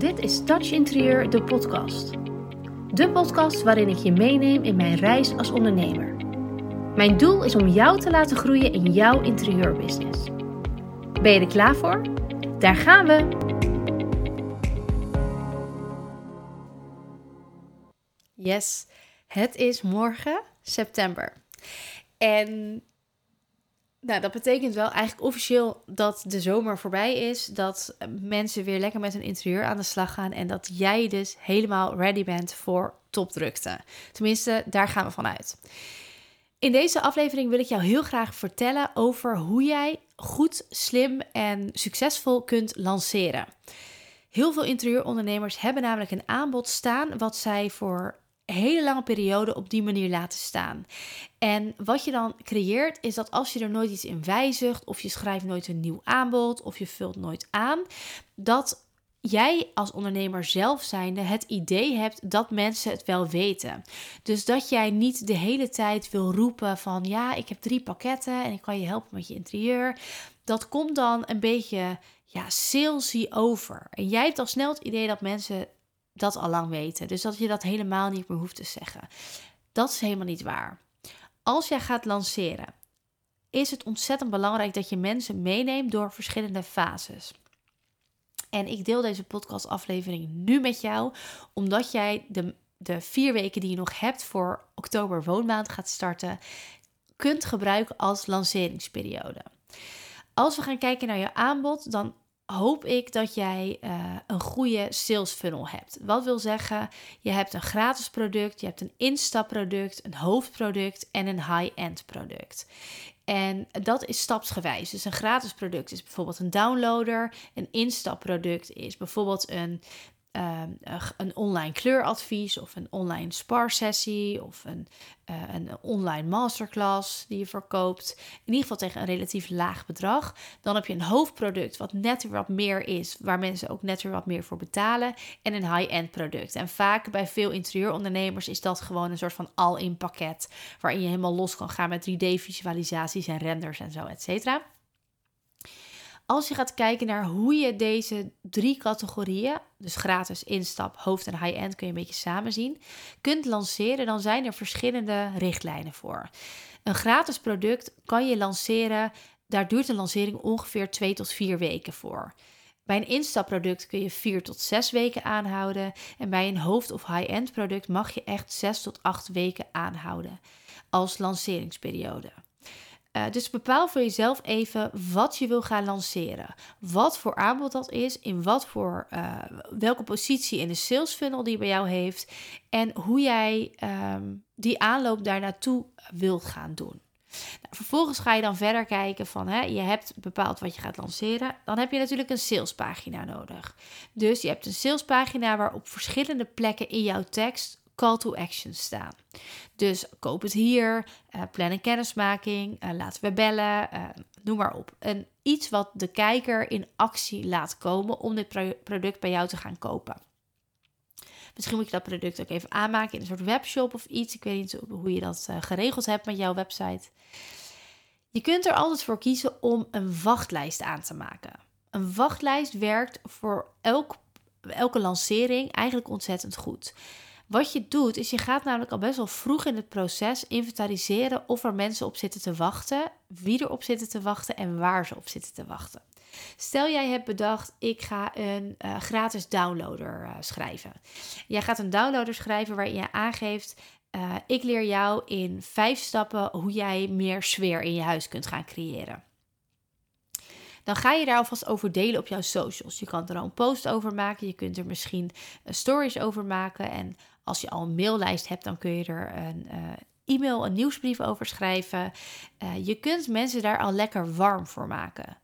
Dit is Touch Interieur, de podcast. De podcast waarin ik je meeneem in mijn reis als ondernemer. Mijn doel is om jou te laten groeien in jouw interieurbusiness. Ben je er klaar voor? Daar gaan we! Yes, het is morgen september. En nou, dat betekent wel eigenlijk officieel dat de zomer voorbij is. Dat mensen weer lekker met hun interieur aan de slag gaan. En dat jij dus helemaal ready bent voor topdrukte. Tenminste, daar gaan we vanuit. In deze aflevering wil ik jou heel graag vertellen over hoe jij goed, slim en succesvol kunt lanceren. Heel veel interieurondernemers hebben namelijk een aanbod staan wat zij voor hele lange periode op die manier laten staan. En wat je dan creëert is dat als je er nooit iets in wijzigt, of je schrijft nooit een nieuw aanbod, of je vult nooit aan, dat jij als ondernemer zelf zijnde het idee hebt dat mensen het wel weten. Dus dat jij niet de hele tijd wil roepen van ja, ik heb drie pakketten en ik kan je helpen met je interieur. Dat komt dan een beetje ja, salesy over. En jij hebt al snel het idee dat mensen dat al lang weten. Dus dat je dat helemaal niet meer hoeft te zeggen. Dat is helemaal niet waar. Als jij gaat lanceren, is het ontzettend belangrijk dat je mensen meeneemt door verschillende fases. En ik deel deze podcastaflevering nu met jou, omdat jij de, de vier weken die je nog hebt voor oktober woonmaand gaat starten, kunt gebruiken als lanceringsperiode. Als we gaan kijken naar je aanbod, dan hoop ik dat jij uh, een goede sales funnel hebt. Wat wil zeggen, je hebt een gratis product, je hebt een instapproduct, een hoofdproduct en een high-end product. En dat is stapsgewijs. Dus een gratis product is bijvoorbeeld een downloader. Een instapproduct is bijvoorbeeld een Ehm, een online kleuradvies of een online sparsessie of een, uh, een online masterclass die je verkoopt. In ieder geval tegen een relatief laag bedrag. Dan heb je een hoofdproduct wat net weer wat meer is, waar mensen ook net weer wat meer voor betalen. En een high-end product. En vaak bij veel interieurondernemers is dat gewoon een soort van all-in pakket. Waarin je helemaal los kan gaan met 3D-visualisaties en renders en zo, et cetera als je gaat kijken naar hoe je deze drie categorieën, dus gratis, instap, hoofd en high-end, kun je een beetje samen zien, kunt lanceren, dan zijn er verschillende richtlijnen voor. Een gratis product kan je lanceren, daar duurt een lancering ongeveer 2 tot 4 weken voor. Bij een instapproduct kun je 4 tot 6 weken aanhouden. En bij een hoofd- of high-end product mag je echt 6 tot 8 weken aanhouden als lanceringsperiode. Uh, dus bepaal voor jezelf even wat je wil gaan lanceren. Wat voor aanbod dat is, in wat voor, uh, welke positie in de sales funnel die bij jou heeft en hoe jij um, die aanloop daar naartoe wilt gaan doen. Nou, vervolgens ga je dan verder kijken van, hè, je hebt bepaald wat je gaat lanceren. Dan heb je natuurlijk een salespagina nodig. Dus je hebt een salespagina waar op verschillende plekken in jouw tekst call to action staan. Dus koop het hier, uh, plan een kennismaking, uh, laten we bellen, uh, noem maar op. En iets wat de kijker in actie laat komen om dit product bij jou te gaan kopen. Misschien moet je dat product ook even aanmaken in een soort webshop of iets. Ik weet niet hoe je dat geregeld hebt met jouw website. Je kunt er altijd voor kiezen om een wachtlijst aan te maken. Een wachtlijst werkt voor elk, elke lancering eigenlijk ontzettend goed. Wat je doet, is je gaat namelijk al best wel vroeg in het proces inventariseren of er mensen op zitten te wachten, wie er op zitten te wachten en waar ze op zitten te wachten. Stel jij hebt bedacht, ik ga een uh, gratis downloader uh, schrijven. Jij gaat een downloader schrijven waarin je aangeeft, uh, ik leer jou in vijf stappen hoe jij meer sfeer in je huis kunt gaan creëren dan ga je daar alvast over delen op jouw socials. Je kan er al een post over maken, je kunt er misschien stories over maken. En als je al een maillijst hebt, dan kun je er een uh, e-mail, een nieuwsbrief over schrijven. Uh, je kunt mensen daar al lekker warm voor maken.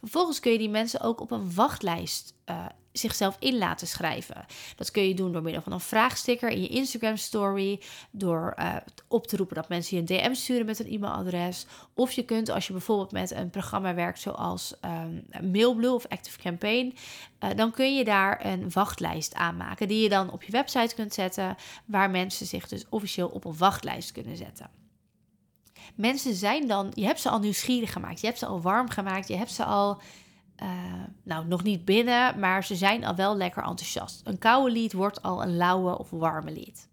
Vervolgens kun je die mensen ook op een wachtlijst uh, zichzelf in laten schrijven. Dat kun je doen door middel van een vraagsticker in je Instagram story, door uh, op te roepen dat mensen je een DM sturen met een e-mailadres. Of je kunt, als je bijvoorbeeld met een programma werkt zoals um, Mailblue of Active Campaign, uh, dan kun je daar een wachtlijst aanmaken die je dan op je website kunt zetten, waar mensen zich dus officieel op een wachtlijst kunnen zetten. Mensen zijn dan, je hebt ze al nieuwsgierig gemaakt, je hebt ze al warm gemaakt, je hebt ze al nou, nog niet binnen, maar ze zijn al wel lekker enthousiast. Een koude lead wordt al een lauwe of warme lead.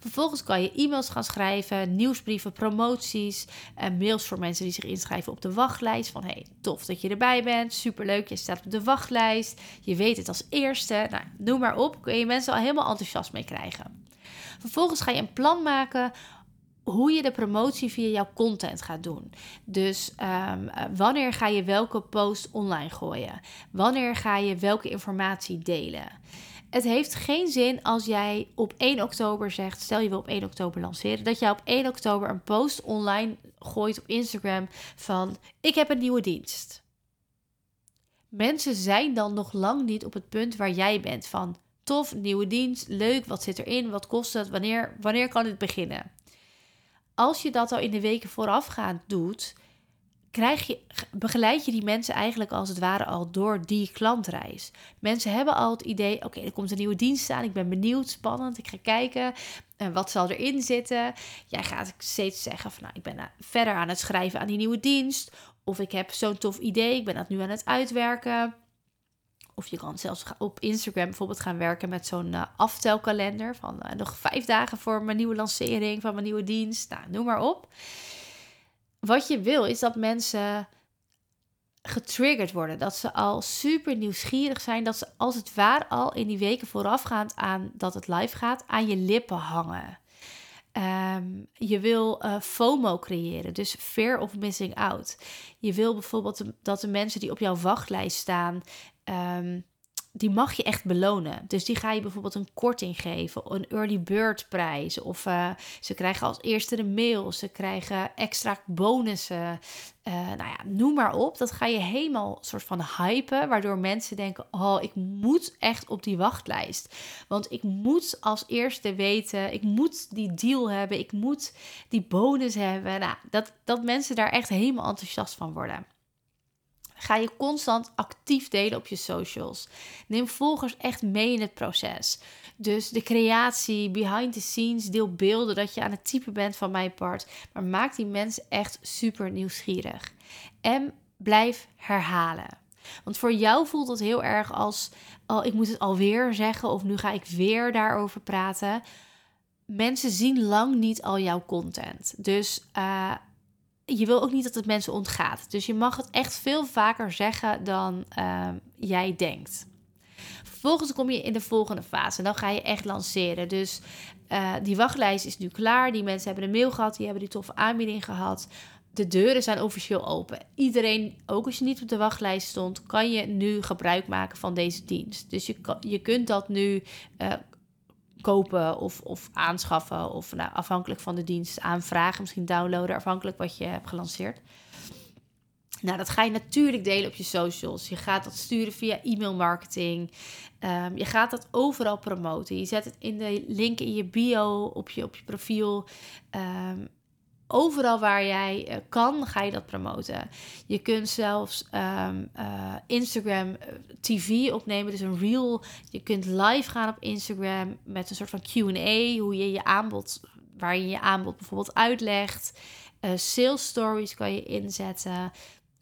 Vervolgens kan je e-mails gaan schrijven, nieuwsbrieven, promoties en mails voor mensen die zich inschrijven op de wachtlijst. Van hey, tof dat je erbij bent, superleuk, je staat op de wachtlijst, je weet het als eerste. Nou, noem maar op, kun je mensen al helemaal enthousiast mee krijgen. Vervolgens ga je een plan maken hoe je de promotie via jouw content gaat doen. Dus um, wanneer ga je welke post online gooien? Wanneer ga je welke informatie delen? Het heeft geen zin als jij op 1 oktober zegt, stel je wil op 1 oktober lanceren, dat jij op 1 oktober een post online gooit op Instagram van ik heb een nieuwe dienst. Mensen zijn dan nog lang niet op het punt waar jij bent van tof, nieuwe dienst, leuk, wat zit erin, wat kost het, wanneer, wanneer kan het beginnen? Als je dat al in de weken voorafgaand doet, krijg je, begeleid je die mensen eigenlijk als het ware al door die klantreis. Mensen hebben al het idee, oké, er komt een nieuwe dienst aan, ik ben benieuwd, spannend, ik ga kijken, en wat zal erin zitten? Jij gaat steeds zeggen van, nou, ik ben verder aan het schrijven aan die nieuwe dienst, of ik heb zo'n tof idee, ik ben dat nu aan het uitwerken. Of je kan zelfs op Instagram bijvoorbeeld gaan werken met zo'n uh, aftelkalender van uh, nog vijf dagen voor mijn nieuwe lancering van mijn nieuwe dienst. Nou, noem maar op wat je wil is dat mensen getriggerd worden. Dat ze al super nieuwsgierig zijn. Dat ze als het ware al in die weken voorafgaand aan dat het live gaat, aan je lippen hangen. Ehm, je wil uh, FOMO creëren, dus fear of missing out. Je wil bijvoorbeeld dat de mensen die op jouw wachtlijst staan, ehm, die mag je echt belonen. Dus die ga je bijvoorbeeld een korting geven, een early bird prijs. Of uh, ze krijgen als eerste de mail, ze krijgen extra bonussen. Uh, nou ja, noem maar op. Dat ga je helemaal soort van hypen, waardoor mensen denken: oh, ik moet echt op die wachtlijst. Want ik moet als eerste weten, ik moet die deal hebben, ik moet die bonus hebben. Nou, dat, dat mensen daar echt helemaal enthousiast van worden ga je constant actief delen op je socials. Neem volgers echt mee in het proces. Dus de creatie, behind the scenes, deel beelden dat je aan het typen bent van mijn part. Maar maak die mensen echt super nieuwsgierig. En blijf herhalen. Want voor jou voelt het heel erg als, oh, ik moet het alweer zeggen of nu ga ik weer daarover praten. Mensen zien lang niet al jouw content. Dus uh, je wil ook niet dat het mensen ontgaat. Dus je mag het echt veel vaker zeggen dan ehm, jij denkt. Vervolgens kom je in de volgende fase. Dan ga je echt lanceren. Dus uh, die wachtlijst is nu klaar. Die mensen hebben een mail gehad. Die hebben die toffe aanbieding gehad. De deuren zijn officieel open. Iedereen, ook als je niet op de wachtlijst stond, kan je nu gebruik maken van deze dienst. Dus je, je kunt dat nu uh, kopen of, of aanschaffen. Of nou, afhankelijk van de dienst aanvragen, misschien downloaden, afhankelijk wat je hebt gelanceerd. Nou, dat ga je natuurlijk delen op je socials. Je gaat dat sturen via e-mail marketing. Um, je gaat dat overal promoten. Je zet het in de link in je bio, op je, op je profiel. Um, overal waar jij uh, kan, ga je dat promoten. Je kunt zelfs um, uh, Instagram eh, TV opnemen, dus een reel. Je kunt live gaan op Instagram met een soort van Q&A, hoe je je aanbod, waar je je aanbod bijvoorbeeld uitlegt. Sales stories kan je inzetten.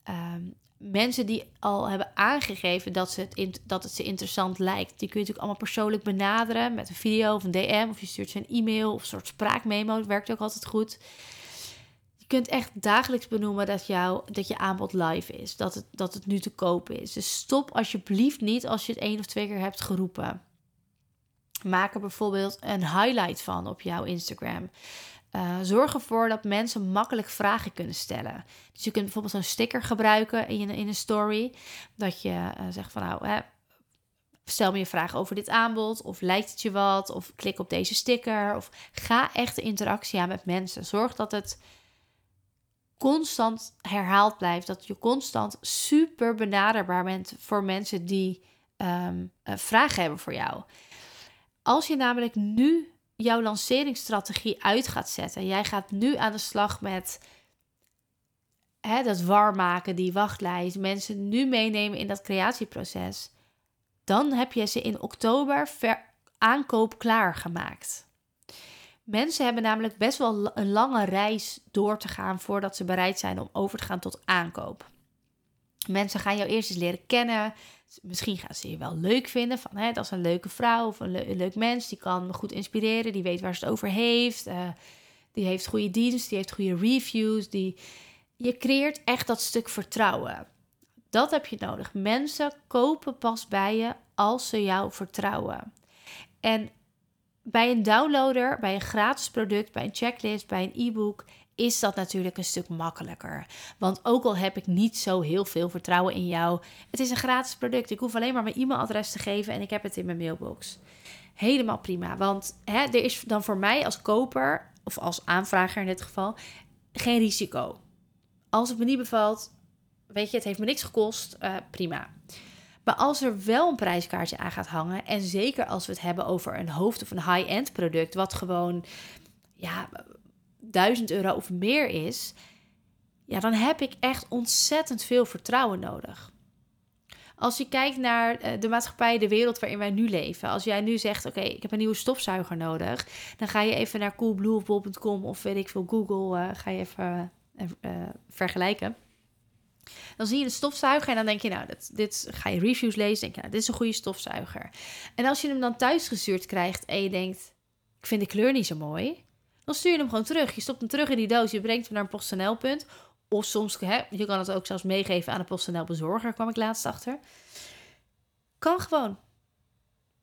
Um, mensen die al hebben aangegeven dat, ze het dat het ze interessant lijkt, die kun je natuurlijk allemaal persoonlijk benaderen met een video of een DM. Of je stuurt ze een e-mail of een soort spraakmemo. Dat werkt ook altijd goed. Je kunt echt dagelijks benoemen dat, jou, dat je aanbod live is. Dat het, dat het nu te koop is. Dus stop alsjeblieft niet als je het één of twee keer hebt geroepen. Maak er bijvoorbeeld een highlight van op jouw Instagram. Uh, zorg ervoor dat mensen makkelijk vragen kunnen stellen. Dus je kunt bijvoorbeeld zo'n sticker gebruiken in, in een story. Dat je uh, zegt van nou, hè, stel me je vragen over dit aanbod. Of lijkt het je wat? Of klik op deze sticker. Of ga echt de interactie aan met mensen. Zorg dat het constant herhaald blijft. Dat je constant super benaderbaar bent voor mensen die um, vragen hebben voor jou. Als je namelijk nu jouw lanceringsstrategie uit gaat zetten, jij gaat nu aan de slag met hè, dat warm maken, die wachtlijst, mensen nu meenemen in dat creatieproces, dan heb je ze in oktober ver aankoop klaargemaakt. Mensen hebben namelijk best wel een lange reis door te gaan voordat ze bereid zijn om over te gaan tot aankoop. Mensen gaan jou eerst eens leren kennen. Misschien gaan ze je wel leuk vinden. Van, hè, dat is een leuke vrouw of een, leuk mens. Die kan me goed inspireren. Die weet waar ze het over heeft. Uh, die heeft goede dienst. Die heeft goede reviews. Die... Je creëert echt dat stuk vertrouwen. Dat heb je nodig. Mensen kopen pas bij je als ze jou vertrouwen. En bij een downloader, bij een gratis product, bij een checklist, bij een e-book is dat natuurlijk een stuk makkelijker. Want ook al heb ik niet zo heel veel vertrouwen in jou, het is een gratis product. Ik hoef alleen maar mijn e-mailadres te geven en ik heb het in mijn mailbox. Helemaal prima. Want hè, er is dan voor mij als koper, of als aanvrager in dit geval, geen risico. Als het me niet bevalt, weet je, het heeft me niks gekost, uh, prima. Maar als er wel een prijskaartje aan gaat hangen, en zeker als we het hebben over een hoofd- of een high-end product, wat gewoon ja, 1000 euro of meer is, ja, dan heb ik echt ontzettend veel vertrouwen nodig. Als je kijkt naar eh, de maatschappij, de wereld waarin wij nu leven. Als jij nu zegt, oké, ik heb een nieuwe stofzuiger nodig. Dan ga je even naar coolblue of weet ik veel, Google. Uh, ga je even uh, vergelijken. Dan zie je een stofzuiger en dan denk je, nou, dit, ga je reviews lezen. Denk je, nou, dit is een goede stofzuiger. En als je hem dan thuis gestuurd krijgt en je denkt, ik vind de kleur niet zo mooi. Dan stuur je hem gewoon terug. Je stopt hem terug in die doos. Je brengt hem naar een PostNL-punt. Of soms, hè, je kan het ook zelfs meegeven aan een PostNL-bezorger, kwam ik laatst achter. Kan gewoon.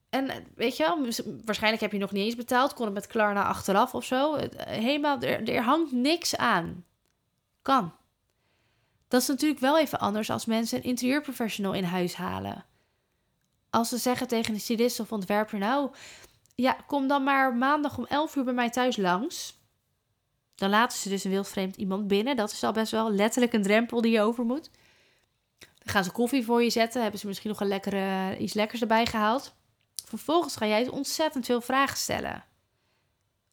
En eh, weet je wel, waarschijnlijk heb je nog niet eens betaald. Kon het met Klarna achteraf of zo. Eh, helemaal, er hangt niks aan. Kan. Dat is natuurlijk wel even anders als mensen een interieurprofessional in huis halen. Als ze zeggen tegen een stylist of ontwerper, nou, ja, kom dan maar maandag om 11 uur bij mij thuis langs. Dan laten ze dus een wildvreemd iemand binnen. Dat is al best wel letterlijk een drempel die je over moet. Dan gaan ze koffie voor je zetten. Hebben ze misschien nog een lekkere, iets lekkers erbij gehaald. Vervolgens ga jij ontzettend veel vragen stellen.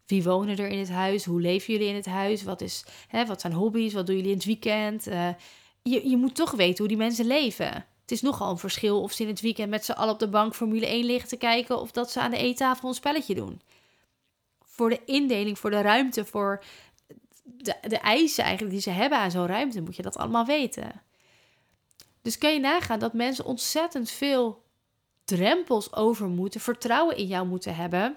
Wie wonen er in het huis? Hoe leven jullie in het huis? Wat, is, hè, wat zijn hobby's? Wat doen jullie in het weekend? Uh, je, je moet toch weten hoe die mensen leven. Het is nogal een verschil of ze in het weekend met z'n allen op de bank Formule 1 liggen te kijken of dat ze aan de eettafel een spelletje doen. Voor de indeling, voor de ruimte, voor de, de eisen eigenlijk die ze hebben aan zo'n ruimte, moet je dat allemaal weten. Dus kan je nagaan dat mensen ontzettend veel drempels over moeten, vertrouwen in jou moeten hebben,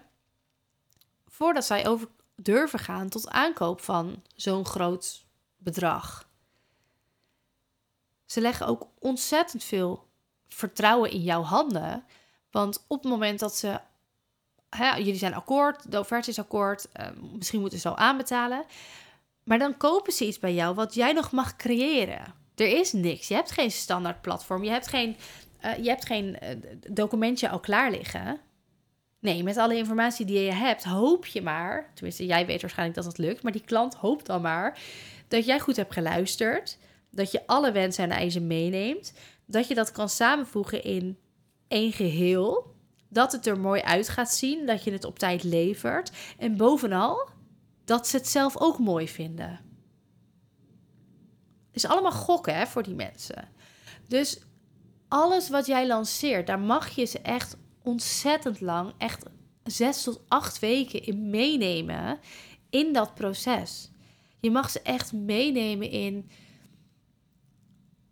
voordat zij over durven gaan tot aankoop van zo'n groot bedrag. Ze leggen ook ontzettend veel vertrouwen in jouw handen. Want op het moment dat ze. Hè, jullie zijn akkoord, de offerte is akkoord, uh, misschien moeten ze al aanbetalen. Maar dan kopen ze iets bij jou wat jij nog mag creëren. Er is niks. Je hebt geen standaard platform. Je hebt geen, uh, je hebt geen uh, documentje al klaar liggen. Nee, met alle informatie die je hebt, hoop je maar. Tenminste, jij weet waarschijnlijk dat het lukt. Maar die klant hoopt dan maar dat jij goed hebt geluisterd dat je alle wensen en eisen meeneemt, dat je dat kan samenvoegen in één geheel, dat het er mooi uit gaat zien, dat je het op tijd levert en bovenal dat ze het zelf ook mooi vinden. is allemaal gokken hè, voor die mensen. Dus alles wat jij lanceert, daar mag je ze echt ontzettend lang, echt zes tot acht weken in meenemen in dat proces. Je mag ze echt meenemen in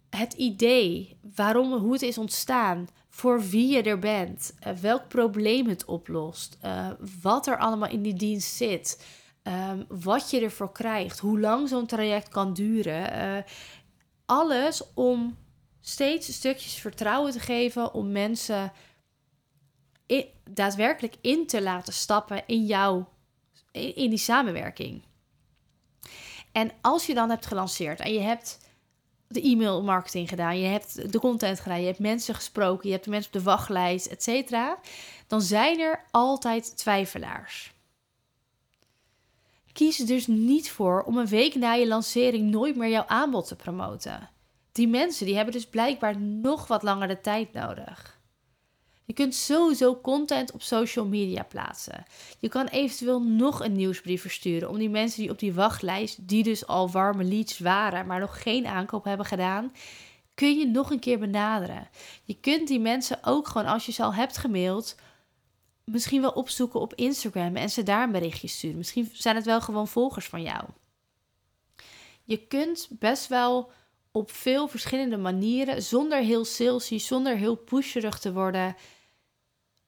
het idee, waarom, hoe het is ontstaan, voor wie je er bent, uh, welk probleem het oplost, uh, wat er allemaal in die dienst zit, um, wat je ervoor krijgt, hoe lang zo'n traject kan duren. Uh, alles om steeds stukjes vertrouwen te geven om mensen daadwerkelijk in te laten stappen in jou, in, die samenwerking. En als je dan hebt gelanceerd en je hebt de e-mail marketing gedaan, je hebt de content gedaan, je hebt mensen gesproken, je hebt de mensen op de wachtlijst, et cetera, dan zijn er altijd twijfelaars. Kies dus niet voor om een week na je lancering nooit meer jouw aanbod te promoten. Die mensen die hebben dus blijkbaar nog wat langer de tijd nodig. Je kunt sowieso content op social media plaatsen. Je kan eventueel nog een nieuwsbrief versturen om die mensen die op die wachtlijst, die dus al warme leads waren, maar nog geen aankoop hebben gedaan, kun je nog een keer benaderen. Je kunt die mensen ook gewoon, als je ze al hebt gemaild, misschien wel opzoeken op Instagram en ze daar een berichtje sturen. Misschien zijn het wel gewoon volgers van jou. Je kunt best wel op veel verschillende manieren, zonder heel salesy, zonder heel pusherig te worden,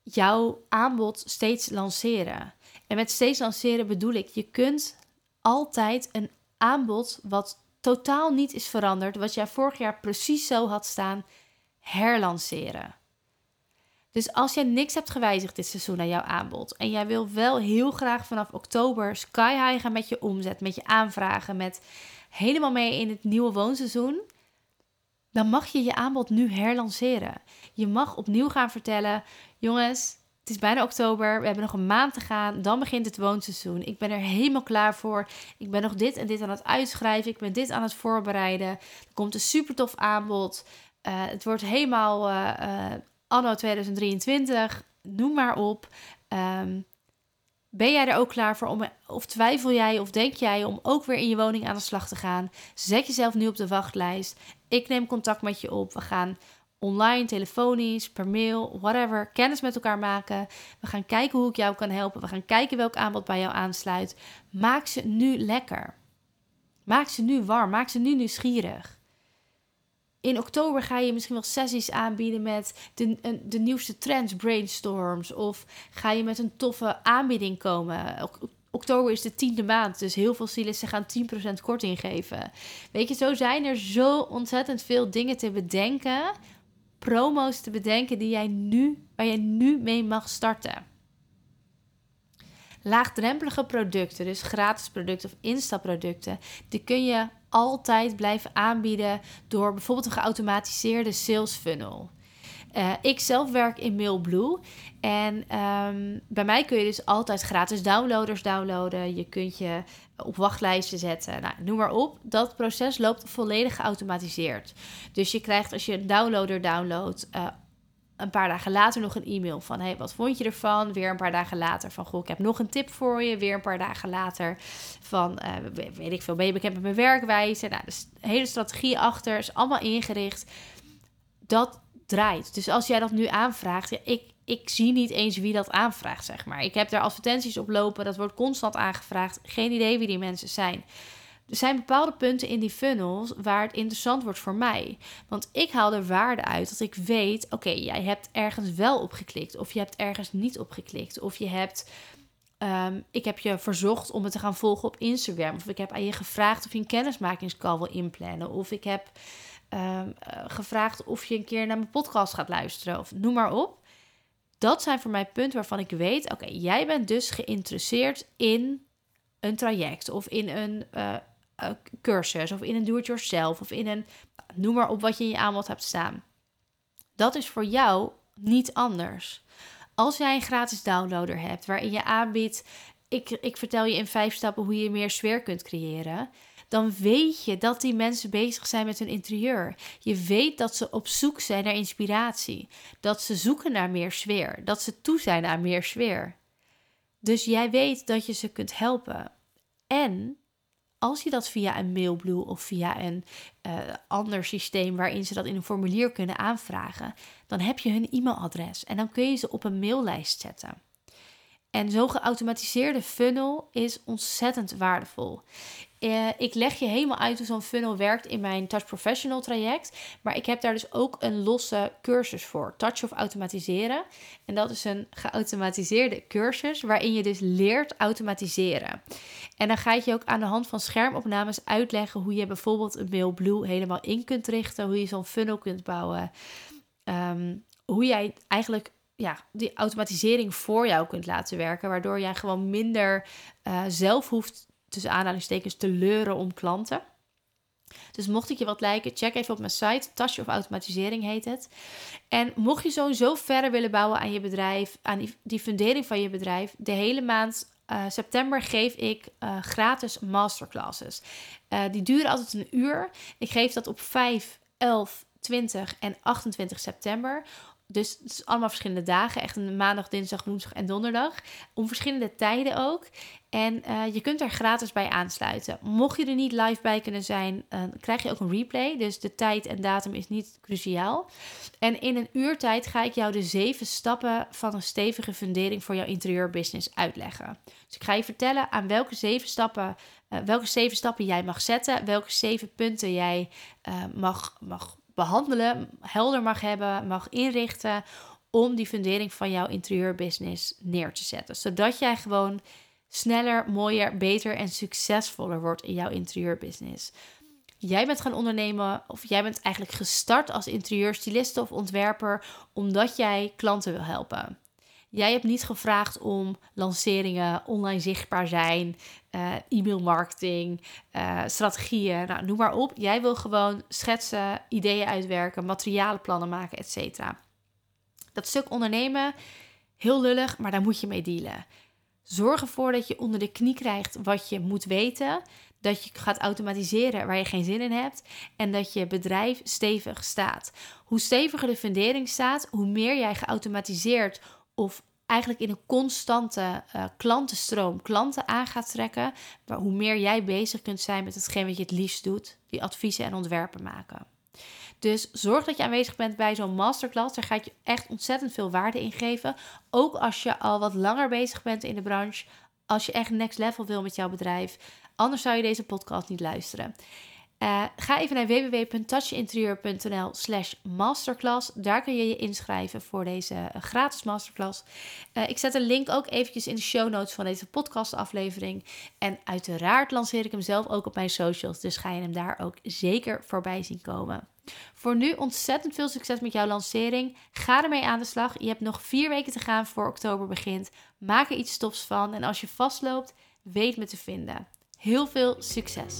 jouw aanbod steeds lanceren. En met steeds lanceren bedoel ik, je kunt altijd een aanbod wat totaal niet is veranderd, wat jij vorig jaar precies zo had staan, herlanceren. Dus als jij niks hebt gewijzigd dit seizoen aan jouw aanbod en jij wil wel heel graag vanaf oktober sky high gaan met je omzet, met je aanvragen, met helemaal mee in het nieuwe woonseizoen, dan mag je je aanbod nu herlanceren. Je mag opnieuw gaan vertellen: jongens, het is bijna oktober, we hebben nog een maand te gaan, dan begint het woonseizoen. Ik ben er helemaal klaar voor. Ik ben nog dit en dit aan het uitschrijven, ik ben dit aan het voorbereiden. Er komt een super tof aanbod. Uh, het wordt helemaal uh, uh, anno 2023, noem maar op. Um, ben jij er ook klaar voor om, of twijfel jij of denk jij om ook weer in je woning aan de slag te gaan? Zet jezelf nu op de wachtlijst. Ik neem contact met je op. We gaan online, telefonisch, per mail, whatever, kennis met elkaar maken. We gaan kijken hoe ik jou kan helpen. We gaan kijken welk aanbod bij jou aansluit. Maak ze nu lekker. Maak ze nu warm. Maak ze nu nieuwsgierig. In oktober ga je misschien wel sessies aanbieden met de, de nieuwste trends, brainstorms. Of ga je met een toffe aanbieding komen. Oktober is de tiende maand, dus heel veel stylisten gaan 10% korting geven. Weet je, zo zijn er zo ontzettend veel dingen te bedenken. Promo's te bedenken die jij nu, waar jij nu mee mag starten. Laagdrempelige producten, dus gratis producten of instapproducten, die kun je altijd blijven aanbieden door bijvoorbeeld een geautomatiseerde sales funnel. Uh, ik zelf werk in Mailblue. En um, bij mij kun je dus altijd gratis downloaders downloaden. Je kunt je op wachtlijsten zetten. Nou, noem maar op. Dat proces loopt volledig geautomatiseerd. Dus je krijgt als je een downloader downloadt. Uh, een paar dagen later nog een e-mail van: hey, wat vond je ervan? Weer een paar dagen later van: goh, ik heb nog een tip voor je. Weer een paar dagen later van: uh, weet ik veel, ben je bekend met mijn werkwijze? Nou, dus de hele strategie achter is allemaal ingericht. Dat draait. Dus als jij dat nu aanvraagt, ja, ik, ik zie niet eens wie dat aanvraagt, zeg maar. Ik heb daar advertenties op lopen, dat wordt constant aangevraagd. Geen idee wie die mensen zijn. Er zijn bepaalde punten in die funnels waar het interessant wordt voor mij. Want ik haal er waarde uit dat ik weet: oké, jij hebt ergens wel op geklikt, of je hebt ergens niet op geklikt, of je hebt. Um, ik heb je verzocht om het te gaan volgen op Instagram. Of ik heb aan je gevraagd of je een kennismakingscall wil inplannen. Of ik heb um, gevraagd of je een keer naar mijn podcast gaat luisteren. Of noem maar op. Dat zijn voor mij punten waarvan ik weet: oké, jij bent dus geïnteresseerd in een traject of in een uh, uh, cursus of in een do-it-yourself of in een, noem maar op wat je in je aanbod hebt staan. Dat is voor jou niet anders. Als jij een gratis downloader hebt waarin je aanbiedt, ik, ik vertel je in vijf stappen hoe je meer sfeer kunt creëren, dan weet je dat die mensen bezig zijn met hun interieur. Je weet dat ze op zoek zijn naar inspiratie, dat ze zoeken naar meer sfeer, dat ze toe zijn aan meer sfeer. Dus jij weet dat je ze kunt helpen. En als je dat via een Mailblue of via een uh, ander systeem waarin ze dat in een formulier kunnen aanvragen, dan heb je hun e-mailadres en dan kun je ze op een maillijst zetten. En zo'n geautomatiseerde funnel is ontzettend waardevol. Uh, ik leg je helemaal uit hoe zo'n funnel werkt in mijn Touch Professional traject. Maar ik heb daar dus ook een losse cursus voor. Touch of automatiseren. En dat is een geautomatiseerde cursus waarin je dus leert automatiseren. En dan ga ik je ook aan de hand van schermopnames uitleggen hoe je bijvoorbeeld een Mailblue helemaal in kunt richten. Hoe je zo'n funnel kunt bouwen. Um, hoe jij eigenlijk ja, die automatisering voor jou kunt laten werken. Waardoor jij gewoon minder uh, zelf hoeft tussen aanhalingstekens te leuren om klanten. Dus mocht ik je wat lijken, check even op mijn site. Tasje of automatisering heet het. En mocht je sowieso verder willen bouwen aan je bedrijf, aan die, fundering van je bedrijf, de hele maand uh, september geef ik uh, gratis masterclasses. Uh, die duren altijd een uur. Ik geef dat op 5, 11, 20 en 28 september Dus het is allemaal verschillende dagen. Echt een maandag, dinsdag, woensdag en donderdag. Om verschillende tijden ook. En uh, je kunt er gratis bij aansluiten. Mocht je er niet live bij kunnen zijn, uh, krijg je ook een replay. Dus de tijd en datum is niet cruciaal. En in een uurtijd ga ik jou de zeven stappen van een stevige fundering voor jouw interieurbusiness uitleggen. Dus ik ga je vertellen aan welke zeven stappen, uh, welke zeven stappen jij mag zetten, welke zeven punten jij mag, mag behandelen, helder mag hebben, mag inrichten om die fundering van jouw interieurbusiness neer te zetten. Zodat jij gewoon sneller, mooier, beter en succesvoller wordt in jouw interieurbusiness. Jij bent gaan ondernemen of jij bent eigenlijk gestart als interieurstyliste of ontwerper omdat jij klanten wil helpen. Jij hebt niet gevraagd om lanceringen, online zichtbaar zijn, uh, e-mailmarketing, uh, strategieën, nou, noem maar op. Jij wil gewoon schetsen, ideeën uitwerken, materialenplannen maken, etc. Dat stuk ondernemen, heel lullig, maar daar moet je mee dealen. Zorg ervoor dat je onder de knie krijgt wat je moet weten. Dat je gaat automatiseren waar je geen zin in hebt. En dat je bedrijf stevig staat. Hoe steviger de fundering staat, hoe meer jij geautomatiseerd of eigenlijk in een constante uh, klantenstroom klanten aan gaat trekken. Hoe meer jij bezig kunt zijn met hetgeen wat je het liefst doet, die adviezen en ontwerpen maken. Dus zorg dat je aanwezig bent bij zo'n masterclass. Daar ga je echt ontzettend veel waarde in geven. Ook als je al wat langer bezig bent in de branche. Als je echt next level wil met jouw bedrijf. Anders zou je deze podcast niet luisteren. Uh, ga even naar www.touchinterieur.nl slash masterclass. Daar kun je je inschrijven voor deze uh, gratis masterclass. Uh, ik zet een link ook eventjes in de show notes van deze podcastaflevering. En uiteraard lanceer ik hem zelf ook op mijn socials. Dus ga je hem daar ook zeker voorbij zien komen. Voor nu ontzettend veel succes met jouw lancering. Ga ermee aan de slag. Je hebt nog vier weken te gaan voor oktober begint. Maak er iets stofs van. En als je vastloopt, weet me te vinden. Heel veel succes!